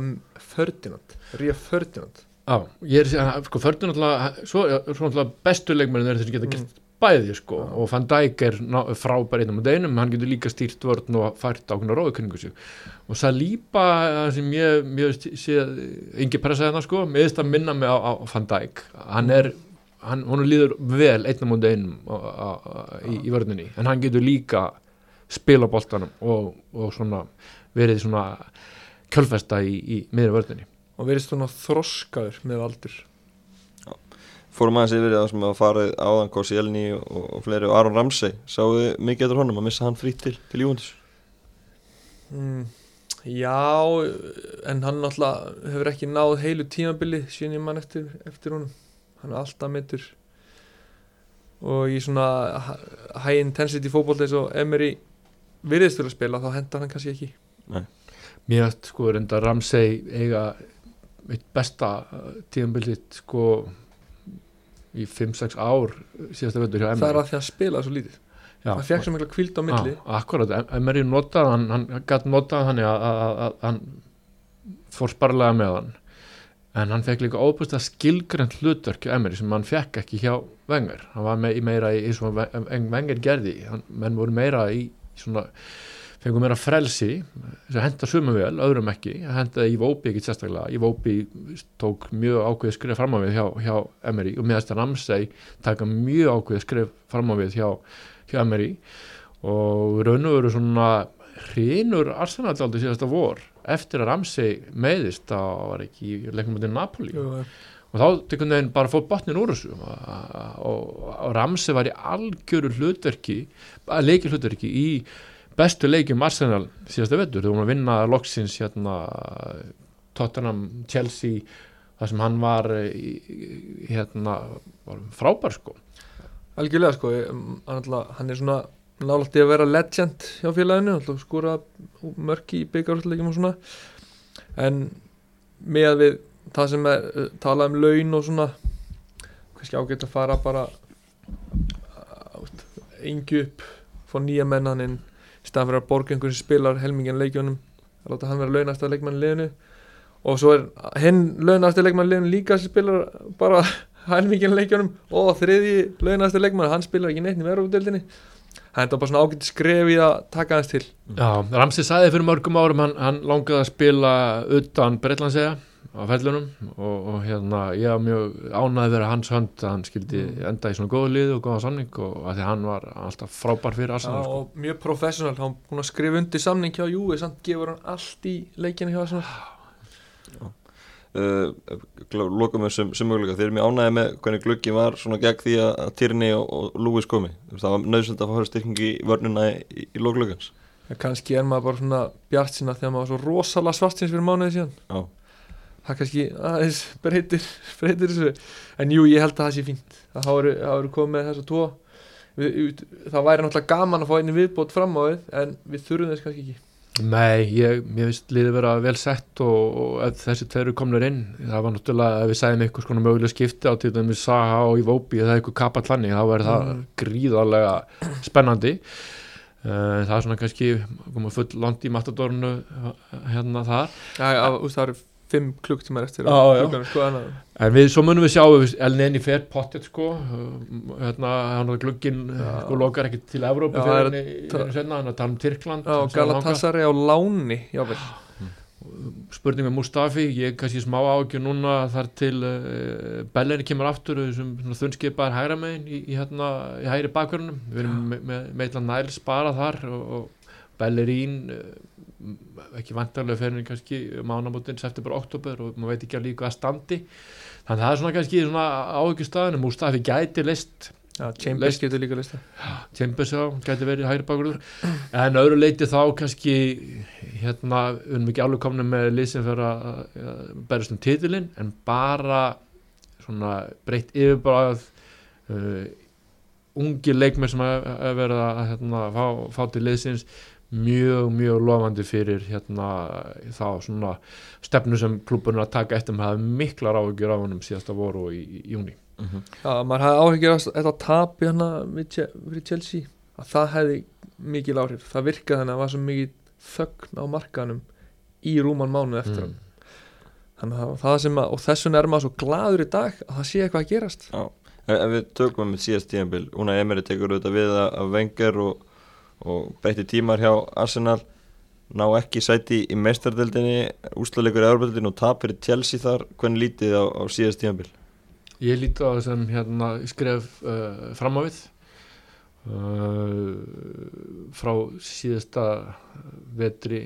Ferdinand, Ría Ferdinand. Já, ég er að sko náttúrulega, svo, svo náttúrulega bestu leikmennin er þessi geta Mm. Bæði sko Já. og Van Dijk er frábær einnum á deginum, hann getur líka stýrt vörn og fært ákveðna róðukunningu sig. Og Saliba það sem ég, ég sé engi pressa hérna sko, finnst að minna mig á, á Van Dijk, hann er hann, hann líður vel einnum á deginum í, í vörninni. En hann getur líka spila boltanum og, og svona verið svona kjölfesta í, í miður vörninni. Og verið svona þroskaður með aldur fórum aðeins yfir það sem að farið áðan Kossi Elni og, og fleiri og Aron Ramsey. Sáðu þið mikið eftir honum að missa hann frýtt til, til Júvendis mm, Já, en hann náttúrulega hefur ekki náð heilu tímabili síðan ég mann eftir, eftir honum. Hann er alltaf mittur og í svona high intensity fótboll eins og Emery virðist til að spila þá hendar hann kannski ekki. Mér veist sko reynda Ramsey eiga eitt besta tíðanbildið sko í 5-6 ár síðasta völdur hjá það er Emery að því að spila svo lítið. Já, hann fekk svo mikla kvíld á milli. Já, akkurat, Emery notað hann, hann gætt notað hann að, hann fór sparlega með hann. En hann fekk líka óbúst að skilgrend hlutverk hjá Emery sem hann fekk ekki hjá Wenger, hann var me meira í, svona Wen- Wenger gerði, hann, menn voru meira í svona, fengur meira frelsi sem henda sumum vel, öðrum ekki. Hendaði í Vópi ekki sérstaklega. Í Vópi tók mjög ákveðið skrif fram á við hjá, hjá Emery og meðast að Ramsey taka mjög ákveðið skrif fram á við hjá, hjá Emery. Og raun og veru svona hrinur Arsenal aldrei síðasta vor eftir að Ramsey meðist það var ekki í leiknum til Napoli. Jú, og þá tekur þeim bara fótt botnin úr þessu. Og, og, og Ramsey var í algjöru hlutverki leiki hlutverki í bestu leikjum Arsenal síðasta vettur hún var að vinna loksins hérna Tottenham, Chelsea þar sem hann var í- hérna var frábær sko. Algjörlega sko ég- hann, er svona nálægt í að vera legend hjá félaginu skora mörki í byggarúsleikjum og svona. En með við það sem er uh, talað um laun og svona kannski ágætt að fara bara engi upp fá nýja mennan inn. í staðan fyrir að borga einhvern sem spilar helmingin leikjónum að láta hann vera launast að leikmann liðinu. Og svo er hinn launast að leikmann liðinu líka sem spilar bara (laughs) helmingin leikjónum og þriði launast að leikmann hann spilar ekki neitt í verðudeldinni það er bara svona ágætt skref í að taka hans til. Já, Ramsey sagði fyrir mörgum árum hann, hann langaði að spila utan Breitlandsega á fellunum og, og hérna ég var mjög ánæði verið hans hönd að hann skildi Mm. enda í svona góða lið og góða samning og að því hann var alltaf frábær fyrir Arsenal sko. og mjög professional, hann búin að skrifa undir samning hjá Júi, samt gefur hann allt í leikinu hjá Arsenal uh, lokum við sem, sem möguleika þeir eru mjög ánægði með hvernig gluggi var svona gegn því að, að Tierney og, og Lewis komi það var nöðsöld að fara styrkingi í vörnuna í, í lóklugans en kannski er maður bara svona bjart sinna þegar maður var svo rosalega svartins fyrir mánuði síðan Já. Það kannski aðeins breytir, breytir þessu. En jú, ég held að það sé fínt. Að það eru- eru komið með þessu tvo. Við, það væri náttúrulega gaman að fá einni viðbót fram á við en við þurfum þess kannski ekki. Nei, ég, mér finnst liðið vera vel sett og, og ef þessi tveru komnur inn það var náttúrulega, ef við sæðum eitthvað svona mögulega skipti á til dæmis Saha og Iwobi eða eitthvað kapallanni, þá er það Mm. gríðarlega spennandi. Uh, það er svona kannski koma full land í matadornu hérna þar. Veist, það eru fimm klukktímar eftir Já, á sko, þannig En við, svo munum við sjá ef Elneni fer pottet sko hérna, hann glugginn Já. sko lokar ekki til Evrópu Já, fyrir henni, hann að tala um Tyrkland sem Galatasaray á láni jável, spurning með Mustafi, ég kannski smá ágjör núna þar til uh, Bellerin kemur aftur þessum þunnskipaðar hægra megin í, í, hérna, í hægri bakverðunum við erum með, eitthvað næl spara þar og, og Bellerín uh, ekki vantarlega fyrir kannski mánamótin, september, oktober og maður veit ekki alveg hvað standi. Þannig að það er svona kannski svona ágjör staðinu Mustafi gæti list Já, Chambers getur líka lista Chambers á, gæti verið hægri bakurður en öðru leiti þá kannski hérna, við erum ekki alveg komna með lið sem fyrir að að berjast um titilinn en bara svona breytt yfirbráð uh, ungi leikmenn sem að, að vera að hérna, fá, fá til liðsins mjög, mjög lofandi fyrir hérna þá svona stefnu sem klubburinn að taka eftir. Með hafa miklar áhugjur á honum síðasta voru í, í júni Já, maður hafði áhyggjur af þetta tap hérna fyrir Chelsea að það hefði mikil áhrif. Það virkaði þannig að það var svo mikið þögn á markanum í rúman mánu eftir Mm. þannig að það sem að og þessum er maður svo gladur í dag að það sé eitthvað að gerast. Já, ef, við tökum með síðast tíðanbíl Una Emery tekur auðvitað við að af Wenger og, og breytti tímar hjá Arsenal ná ekki sæti í meistardildinni úslalegur í Európa-dildinni og tap fyrir Chelsea þar. Hvernig lítið á, á síðast tíðanbíl Ég líti á það sem hérna skref uh, fram á við. Uh, frá síðasta vetri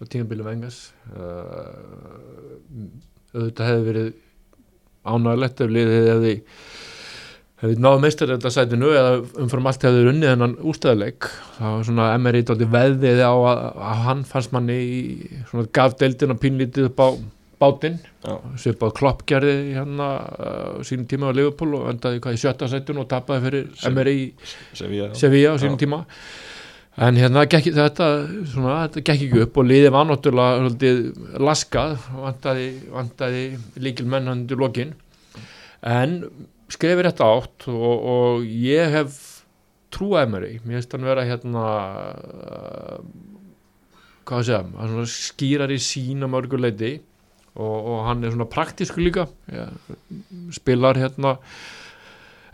og tímabilið vengas uh, auðvitað hefði verið ánægilegt ef liðið hefði hefði náðu meistar þetta sætinu eða umfram allt hefði unnið hennan ústæðuleik það var svona MRI dálítið veðið á að, að hann fannst manni í svona gaf deildina pínlítið upp á bátinn. Já, svipað klopp gerði hérna uh, sínum tíma á Liverpool og endaði hvað í sjötta sætun og tapaði fyrir Sem- MRI Sevilla. Á sínum tíma. En hérna gekk, þetta, svona, þetta gekk ekki upp og liðið var náttúrulega laskað vantaði líkil mennandi lokin. En skrifir þetta átt og, og ég hef trúað MRI, mér finnst hann vera hérna uh, hvað að segja, hann svona skýrar í sína mörguleiti og, og hann er svona praktísku líka. Ja, spilar hérna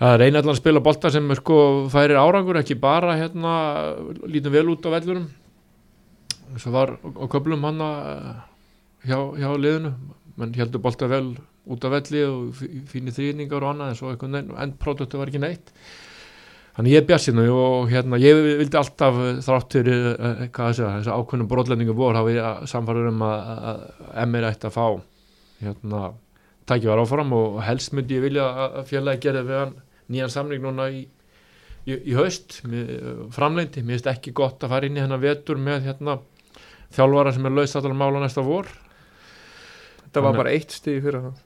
að reyna allan að spila bolta sem sko færir árangur ekki bara hérna lítum vel út á vellurum svo var á köflum hann hjá, hjá liðinu menn heldur bolta vel út af velli og fí- fínir þrýningar og annað en svo einhvern endproduktu var ekki neitt. Þannig ég er bjassinu og hérna ég vildi alltaf eh, þrátt fyrir uh, hvað að ákveðnum brotlendingu vor hafa ég samfarið um að, að MR ætti að fá hérna tækifar áfram og helst myndi ég vilja að að félagi gerði við hann nýjan samning núna í, í, í haust framleindi, mér finnst ekki gott að fara inn í hennar vetur með hérna þjálfara sem er laus allar mála næsta vor. Þetta var bara eitt stig fyrir hann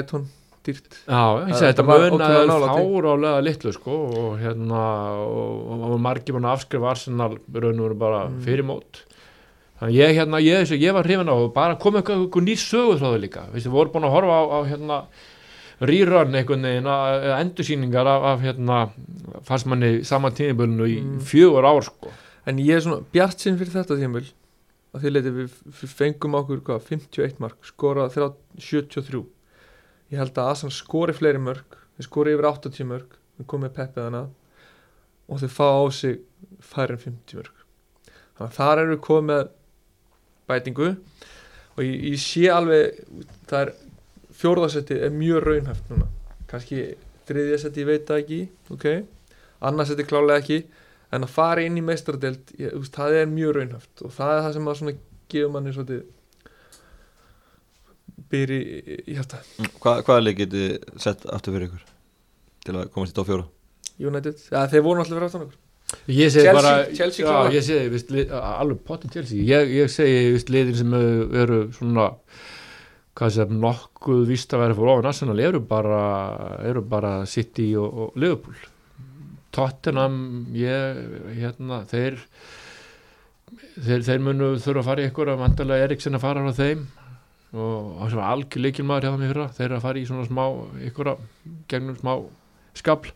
eitt hún dýrt Já, ég Það- segi þetta því. fárálega litlu sko og hérna og, og, margir búin að afskrifa Arsenal raun og veru bara Mm. fyrir mót þannig ég hérna, ég, ég, ég var hrifin á og bara kom eitthvað, eitthvað nýr sögu frá þau líka við voru búin að horfa á, á hérna rýrönn einhvern veginn að endursýningar af, af hérna fannst manni saman tíðinbölinu í Mm. fjögur ár sko en ég er svona bjart sinn fyrir þetta tímul að því leiti við fengum okkur hvað, 51 mark skora 30 73 ég held að Asan skori fleiri mörg þeir skori yfir 80 mörg við komum með peppið hana og þeir fá á sig færri en 50 mörg þannig að þar eru við komið með bætingu. Og ég, ég sé alveg það er fjórðasetti er mjög raunhæft núna. Kannski þriðjasetti ég veit það ekki ok, annarsetti klálega ekki en að fara inn í meistardelt það er mjög raunhaft og það er það sem að svona gefur manni svolítið byrji í, í hjarta. Hva, Hvaða leik getið sett aftur fyrir ykkur til að komast í 4? United, ja, þeir voru náttúrulega fyrir aftan okkur. Ég segi Chelsea- bara, Chelsea já, ég segi, viðst, lið, alveg potið Chelsea, ég, ég segi, viðst, liðin sem eru, eru svona, hvað sem nokkuð víst að vera fyrir ofan Arsenal eru bara, eru bara City og, og Liverpool. Tottenham, ég, hérna, þeir, þeir, þeir munu þurfa að fara í ykkur að vandarlega Eriksen að fara frá þeim. Og það sem var algjör leikilmaður hjá þeim í fyrra, þeir að fara í svona smá, ykkur að, gegnum smá skabl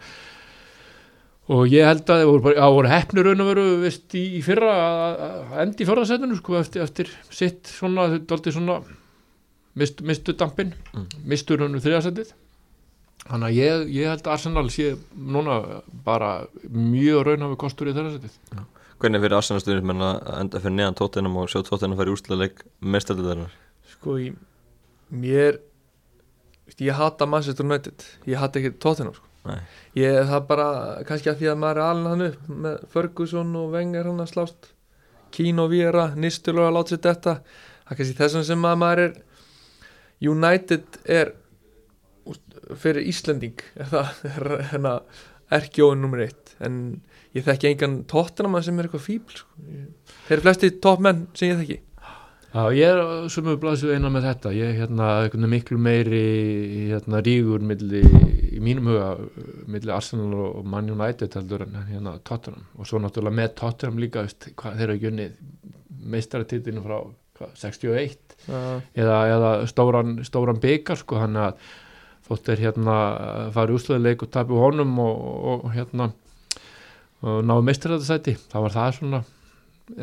og ég held að það voru, voru hefnir raun og veru veist, í, í fyrra að enda í fjórðarsætinu sko, eftir, eftir sitt svona, svona mistu, mistu dampin Mm. mistu raun og þriðarsætið þannig að ég, ég held að Arsenal sé núna bara mjög raun hafi kostur í þeirra sætið Hvernig fyrir Arsenal stuðnismenn að enda fyrir neðan tóttinum og sjá tóttinum að fara í úrslaleik mestarliðarinnar? sko í mér ég hata Manchester United ég hata ekki Tottenham sko. Nei. ég það bara kannski að því að maður er alveg hann upp með Ferguson og Wenger hann að slást Kín og Víra, Nistur og að láta sér þetta það er kannski þessum sem að maður er United er fyrir Íslending er það hérna erkjóin nummer eitt. En ég þekki engan Tottenham sem er eitthvað fíbl sko. Þeir eru flesti toppmenn sem ég þekki. Já, ég er sumu blæsu eina með þetta. Ég er hérna miklu meiri hérna rígur milli, í mínum huga milli Arsenal og Man United heldur en hérna Tottenham. Og svo náttúrulega með Tottenham líka veist, hvað þeir eru junnið meistaratitlinu frá hvað, 61 uh, eða, eða stóran, stóran byggar sko hann að þótt er hérna farið úsleðileik og tapið honum og, og, hérna og náðu meistaratitlsæti það var það svona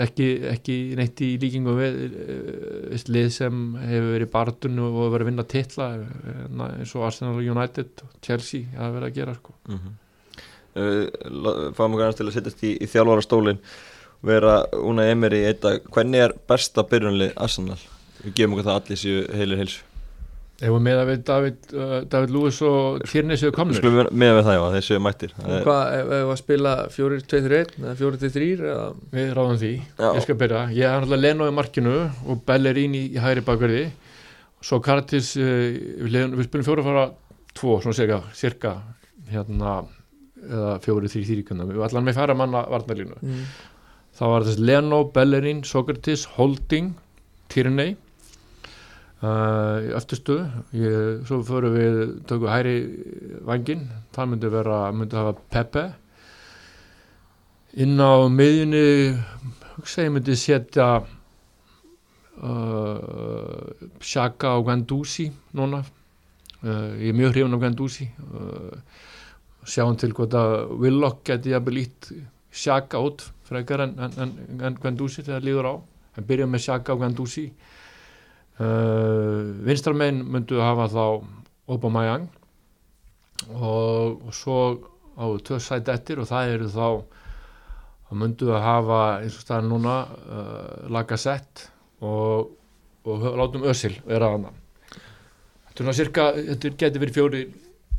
ekki, ekki neitt í líkingu við uh, lið sem hefur verið í barðunum og verið að vinna titla eh, eins og Arsenal United og Chelsea hafa verið að gera sko Mm -hmm. Fáum við kannast til að sittast í, í þjálfara stólinn vera Una Emery í eitt dag Hvernig er besta byrjunlið Arsenal? Við gefum okkur það allir séu heilir heilsu Ef við með að við David, uh, David Lewis og Tierney séu komnir? Skulum við með við það já, þeir séu mættir. Það er- Hvað, ef að spila 4-2-3-1 eða 4-3 eða? Við ráðum því, Já. ég skal byrja. Ég er náttúrulega Leno í markinu og Bellerín í, í hægri bakverði. Svo Karatis, uh, við, leiðum- við spilum fjóra fara tvo, svona cirka, cirka hérna, eða fjóri þrý þrýkunda Við allan með færa manna varnarlínu. Mm. Það var þess Leno, Bellerín, Sokratis, Holding, Tierney uh, í öftustu ég, svo fyrir við tökum hæri vangin, það myndi vera myndi hafa Pepe. Inn á miðjunni hugsa ég myndi setja uh, Shaka og Guendouzi núna. Uh, ég er mjög hrifun af uh, sjáum til hvort að Willock geti jafnvel ítt Shaka út frekar en, en, en, en Guendouzi þegar líður á. En byrja með Shaka og Guendouzi uh, vinstrarmein myndu hafa þá Aubameyang og, og svo á tvö sæti eftir og það eru þá að myndu að hafa eins og staðan núna uh, Lacazette og, og hö- látum Ösil vera þarna. Þetta er svona cirka þetta getur verið fjóri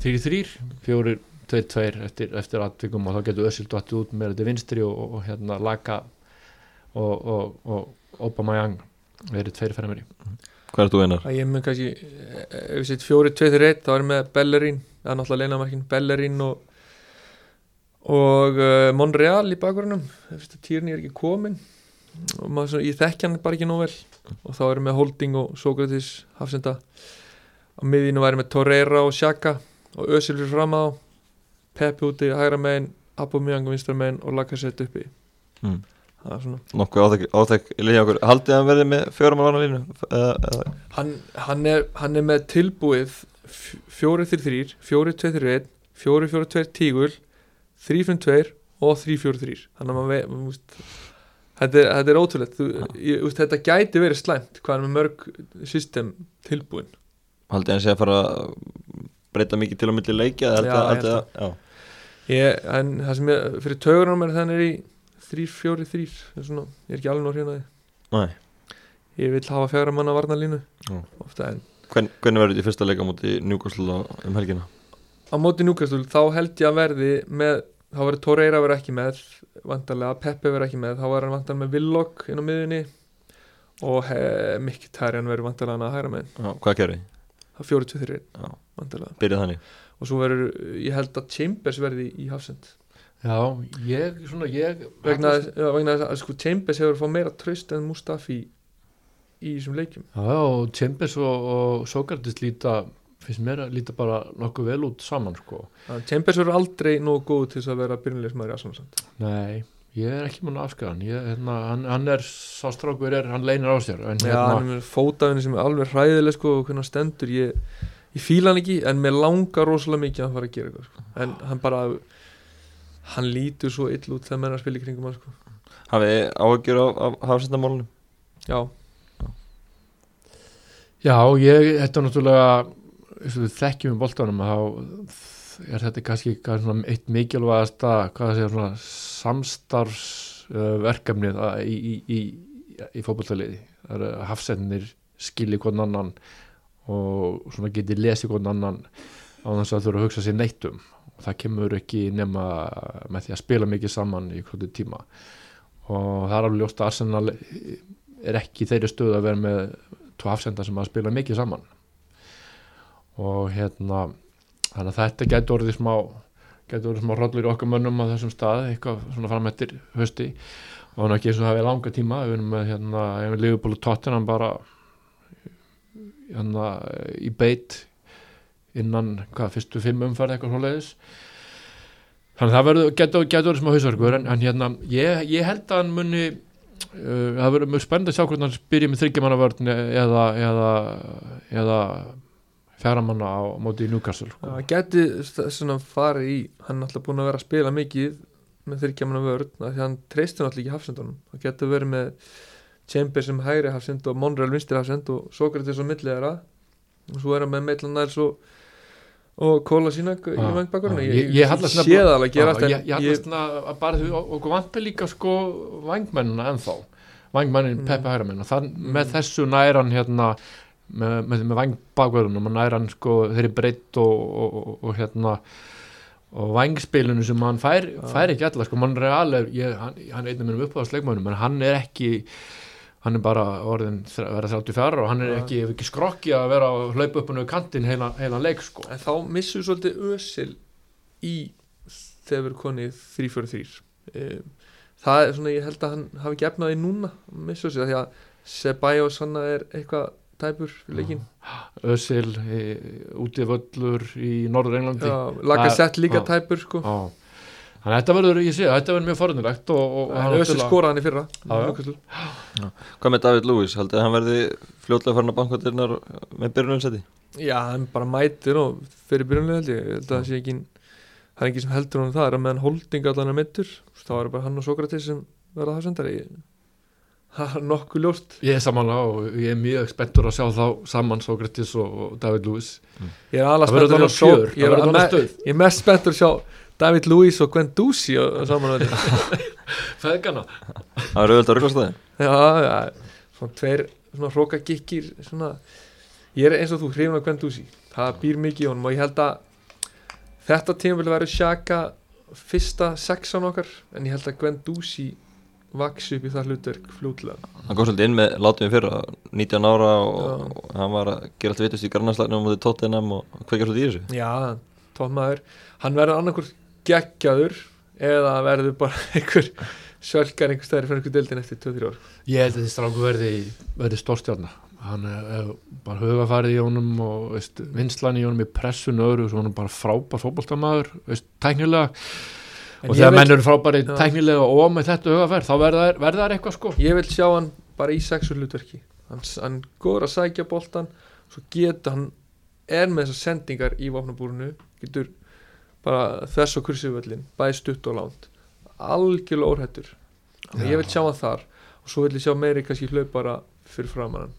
þrýr þrýr fjóri tveir tveir eftir, eftir atvikum og þá getur Ösil dottir út með þetta vinstri og, og, og hérna Laka og, og, og Aubameyang verið tveir fremri Hvað er þú einar? að ég mun kannski eh, ef við setjum 4-2-3-1 þá erum við með Bellerín það er náttúrulega leinamarkin Bellerín og og uh, Monreal í bakgrunum. Týrni er ekki komin og maður svona, ég þekki hann bara ekki nóg vel. Og þá erum við Holding og Sokratis Hafsenda. Á miðinu væri með Torreira og Xhaka og Özil fyrir fram á. Peppi úti, hægra megin Aubameyang vinstra megin og Lacazette uppi. Mm. Það er áþekk, áþekk liðja okkur. Haldið hann verði með fjórum á línu eða, eða, hann, hann, er, hann er með tilbúið 4-3-3, 4-2-3-1 4-4-2 tígul 3-5-2 og 3-4-3 þannig að maður veist, þetta, er, þetta er ótrúlegt. Þú, ég, veist, þetta gæti verið slæmt hvað er með mörg system tilbúin. Haldið hann sé að fara að breyta mikið til á milli leikja eða Já, haldið- ég held að- já. ég, en það sem ég, fyrir tögurum er þannig er í 3-4-3 Það er svona, ég er ekki alveg nóg hérna Nei. ég vil hafa fjara manna varnalínu ofta en Hvern, Hvernig verður þetta í fyrsta leika múti Newcastle á- um helgina? á móti Núkastul þá held ég að verði með þá verður Torreira verið ekki með vantarlega Peppe verið ekki með þá verður hann vantarlega með Willock inn á miðunni og Mkhitaryan verður vantarlega hann að hæra með Já, hvað gerir þið? það er 43 Já. vantarlega og svo verður, ég held að Chambers verði í Hafsend Já, ég, svona, ég vegna, þess- þess að sko Chambers hefur fáð meira tröst en Mustafi í þessum leikjum Já, og Chambers og, og Sokratis líta finnst mér að líta bara nokkuð vel út saman sko. Að Chambers verður aldrei nógu góð til að vera byrjunleismæður í Arsenal Nei, ég er ekki múin að afskæða hann ég, hérna, hann, hann er, sá strákur er hann leynir á sér en Já, hérna, hann er með fótafinni sem er alveg hræðileg sko og hvernig hann stendur ég, ég fíla hann ekki en mér langar rosalega mikið að hann fara að gera eitthvað sko. en hann bara hann lítur svo ill út þegar menn að spila í kringum hann sko. Hafið af, af hafsendamálunum? Já, Já, ég, þetta er náttúrulega eins og við þekkjum í boltanum þá er þetta kannski eitt mikilvægasta hvað það segja svona samstarfs uh, verkefnið að- í, í, í, í fótballtaliði það eru að hafsendinir skilji hvern annan og svona geti lesið hvern annan á þess að þurfa að hugsa sér neitt um og það kemur ekki nema með því að spila mikið saman í hvernig tíma. Og það er alveg ljóst að Arsenal er ekki þeirri stöð að vera með tvo hafsenda sem að spila mikið saman. Og hérna þannig að þetta getur orðið smá getur orðið smá hrollur í okkar mönnum á þessum stað, eitthvað svona fram eftir hösti og hann ekki eins og það hefði langa tíma við erum með hérna, ef við liðum búin tóttina bara hérna í beit innan, hvað, fyrstu fimm umferð eitthvað svo leiðis þannig að það verður, getur, getur orðið smá hausverkur en, en hérna, ég, ég held að hann muni uh, það verður mjög spennandi að sjá hvernig hann byrja með þryggjamannavörn eða, eða, eða fjaramanna á móti í Newcastle sko. Það geti st- svona farið í hann er alltaf búin að vera að spila mikið með þyrkjaman vörn, af því að hann treystir náttúrulega ekki hafsendunum, það getur verið með Chambers sem hægri hafsend og Monreal vinstri hafsend og Sokrates á milli þeirra. Og svo er hann með Maitland Niles og, og Kóla Sínak í Já, vangbakkurinn já, ég, ég- ég sé það alveg gerast Já, en ég, hallast svona að bara og- okkur vantar líka sko vangmennina ennþá vangmennin Mm. Peppi Hægramenn og þann, með þessu næran hérna með, með, með vangbakverðunum og næran sko þeirri breytt og, og, og, og hérna og vangspilinu sem hann fær, Já. fær ekki alla sko, mann er alveg ég, hann, hann er einnig minnum uppáðast leikmönum en hann er ekki hann er bara orðin þre- verða 34 og hann er ekki, ekki skrokki að vera að hlaupa upp og kantinn heila, heila leik sko. En þá missum við svolítið ösil í þegar erum konið 3-4-3 um, það er svona, ég held að hann hafi ekki efnaði núna að missa ösil, því að Ceballos hann er eitthvað tæpur fyrir leikinn. Ösil e, úti völlur í Norður Englandi laga sett líka tæpur sko. Já. Þannig að þetta verður, ég sé, þetta verður mjög forunilegt og, og en ösil skoraði hann í fyrra Já, já. Newcastle. Hvað með David Lewis? Haldið að hann verði fljótlega farin að bankvættirnar með byrjunumsæti? já, hann bara mætir og fyrir byrjunlega held ég, ég held að það sé ekki það er ekki sem heldur honum það, er að meðan holding allan er mittur, þá er bara hann og Sokrates sem verða það sendari (laughs) það er nokkuð ljóst Ég er samanlega og ég er mjög spenntur að sjá þá saman Sókratis og, David Lewis ég er Það að fjör, ég það er, ég er mest spenntur að sjá David Lewis og Gwen Ducey (laughs) Feðgana Það er auðvitað rugglastæði já, já, svona tveir svona hrókagikkir svona, ég er eins og þú hrifin af Gwen Ducey. Það býr mikið í honum og ég held að þetta tíma vil vera sjaka fyrsta sexan okkar en ég held að Gwen Ducey vaksi upp í það hlutverk fljótlega. Hann kom svolítið inn með látum við fyrra 19 ára og, og hann var að gera allt vitust í garnarslægnum á móti Tottenham og kveikja svolítið í þessu. Já, tómaður hann verður annarkur geggjaður eða verður bara (laughs) einhver sölkar einhver stæðir fyrir einhver deildin eftir 2-3 ár? Ég held að þessi stráku verði, verði stórstjarnar hann er, bara hugafarið í honum og veist, vinslan í honum í pressun öðru og hann er bara frábær fótboltamaður veist, tæknilega. En og þegar vil- menn eru frábæri Já. tæknilega og með þetta hugafarið þá verða þær eitthvað sko. Ég vil sjá hann bara í sexur hlutverki. Hann, hann góður að sækja boltan svo getur hann er með þessar sendingar í vopnabúrunu getur bara þess og kursivöllin bæði stutt og lánt algjörlega Já. ég vil sjá hann þar og svo vil ég sjá meiri kannski hlaupara fyrir framann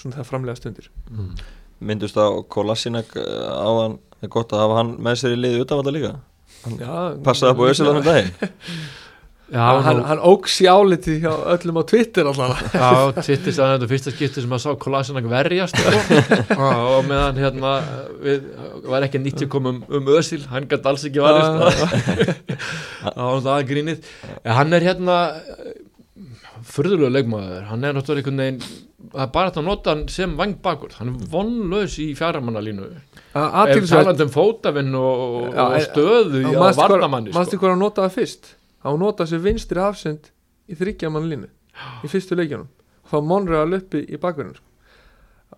svona það framlega stundir. Mm. Myndust á Kolasinak áðan er gott að hafa hann með sér í liði utanvalda líka. Já, Passaði upp á Ösil á þannig daginn. (laughs) Já, hann, hann óks í áliti hjá öllum á Twitter alltaf já, tittist að þetta fyrsta skipti sem að sá Kolasinak verjast sko. (laughs) og meðan hérna við, var ekki að koma um, um Ösil hann gæti alls ekki varist. (laughs) Það var það grínið. En hann er hérna furðulega leikmaður, hann er náttúrulega einhvern veginn það er bara að nota hann sem vangbakur hann er vonlaus í fjaramannalínu. Ef aðtilsvægt talandi um fótavinn og, og stöðu hvað- varnamanni manstu sko. hvað hann notaði fyrst? Hann notaði sér vinstri hafsend í þryggjaman línu í fyrstu leikjanum þá Monreal uppi í bakverðinu sko.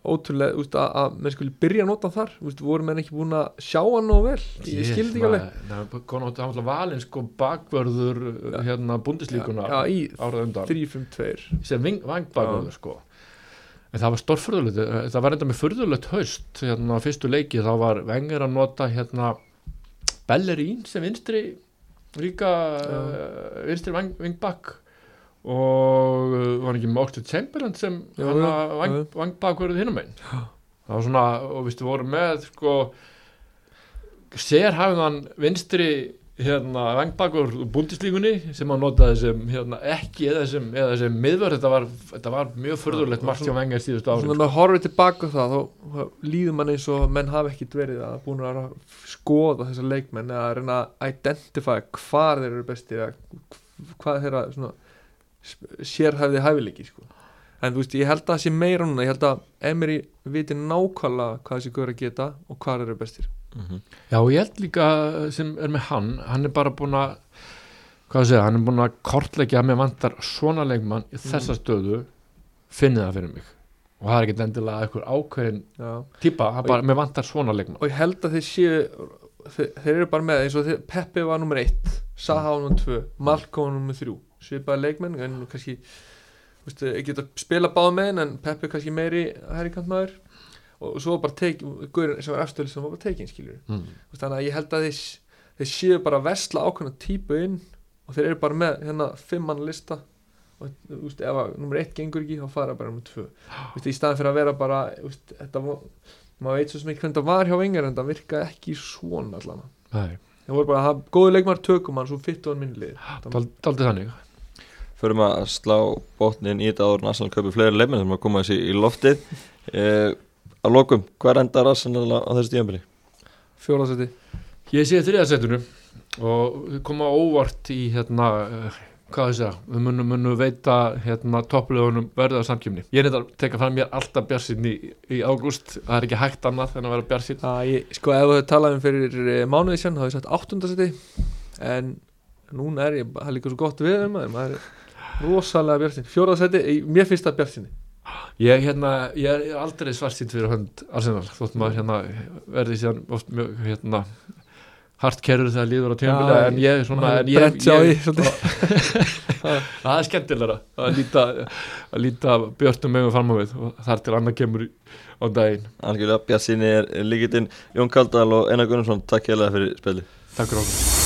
Ótrúlega, úst, að, að menn skuli byrja að nota þar, úst, voru menn ekki búin að sjá hann nóg vel, ég skildi ekki alveg. hann var valinn sko bakvörður hérna bundislíkunar já, í árað undan. 3-5-2 sem vangbakur sko. en það var stórfurðulegt það var enda með furðulegt haust hérna á fyrstu leiki þá var Wenger að nota hérna Bellerín sem vinstri líka uh, vinstri vang, vingbak og uh, var ekki Oxford Chamberlain sem Jú, hann jú, vang, jú. vangbakur hinnum einn það var svona og viðstu voru með sko sérhæfðan vinstri hérna vangbakur búndislíkunni sem hann notaði sem hérna, ekki eða eða sem miðvörð þetta var, þetta var mjög förðurlegt margt hjá vengar síðustu ári með horfið tilbaka það þá líður mann eins og menn hafa ekki verið að búin að skoða þessar leikmenn eða að reyna að identify hvar þeir eru bestir eða hvað þeirra svona sérhæfði hæfileiki sko. en þú veist ég held að það sé meira núna ég held að Emery viti nákvæmlega hvað þessi guður að geta og hvað eru bestir. Já, og ég held líka sem er með hann, hann er bara búin að hvað að segja, hann er búin að kortleggja að mér vantar svona leikmann í þessa stöðu, finni það fyrir mig. Og það er ekkert endilega eitthvað ákveðin Já. típa, hann bara, mér vantar svona leikmann. Og ég held að þeir séu þeir, þeir eru bara með eins og þeir, Peppi var nummer 1 Saha var nummer 2, Malko var nummer 3 svipaði leikmenn en kannski veistu, ég geta spila báð með henn en Peppi kannski meiri herrikantmaður og svo bara tekin Guðurinn sem var efstöðli sem var bara tekin skilur mm. þannig að ég held að þeir, þeir séu bara að vesla ákveðna típu inn og þeir eru bara með hérna fimm mann lista. Og þú veist, ef að nummer 1 gengur ekki þá fara bara nummer 2 veist, í staðan fyrir að vera bara veist, þetta maður veit svo ekki hvernig það var hjá vengar en það virkaði ekki svona allan. Það voru bara að hafa góðu leikmar tökum hann svo fyrt og hann minnlið dál- dálítið þannig Förum að slá botnin í þetta áður en Arsenal kaupir fleiri leikmenn sem að koma þessi í loftið eh, Að lokum, hvað endar Arsenal á þessu tíðanbili? fjóðarsæti Ég sé þriðasettinu og við koma óvart í hérna, uh, hvað þau segja, við munum, munum veita hérna topplögunum verða samkjöfni. Ég er þetta að teka fram mér alltaf bjarsinn í, í ágúst, það er ekki hægt annað en að vera bjarsinn. sko ef þú talaðum fyrir eh, mánuði sen þá hef ég sagt áttundarsæti en núna er ég það er líka svo gott við maður maður er rosalega björnsinn fjóðarsæti, mér finnst það björnsinni Ég, hérna, ég er aldrei svarsýnt fyrir hönd Arsenal, þótt maður hérna verði síðan oft mjög hérna hartkerður þegar líður á tjömbilega Já, en ég er svona en ég, því, (laughs) það er skemmtilega að líta, að líta björnum megum fram á við og þar til annað kemur á daginn. Algjörlega, Bjartsinni er líkitinn Jón Kaldal og Einar Gunnarsson, takk hérlega fyrir spilið Takk fyrir okkur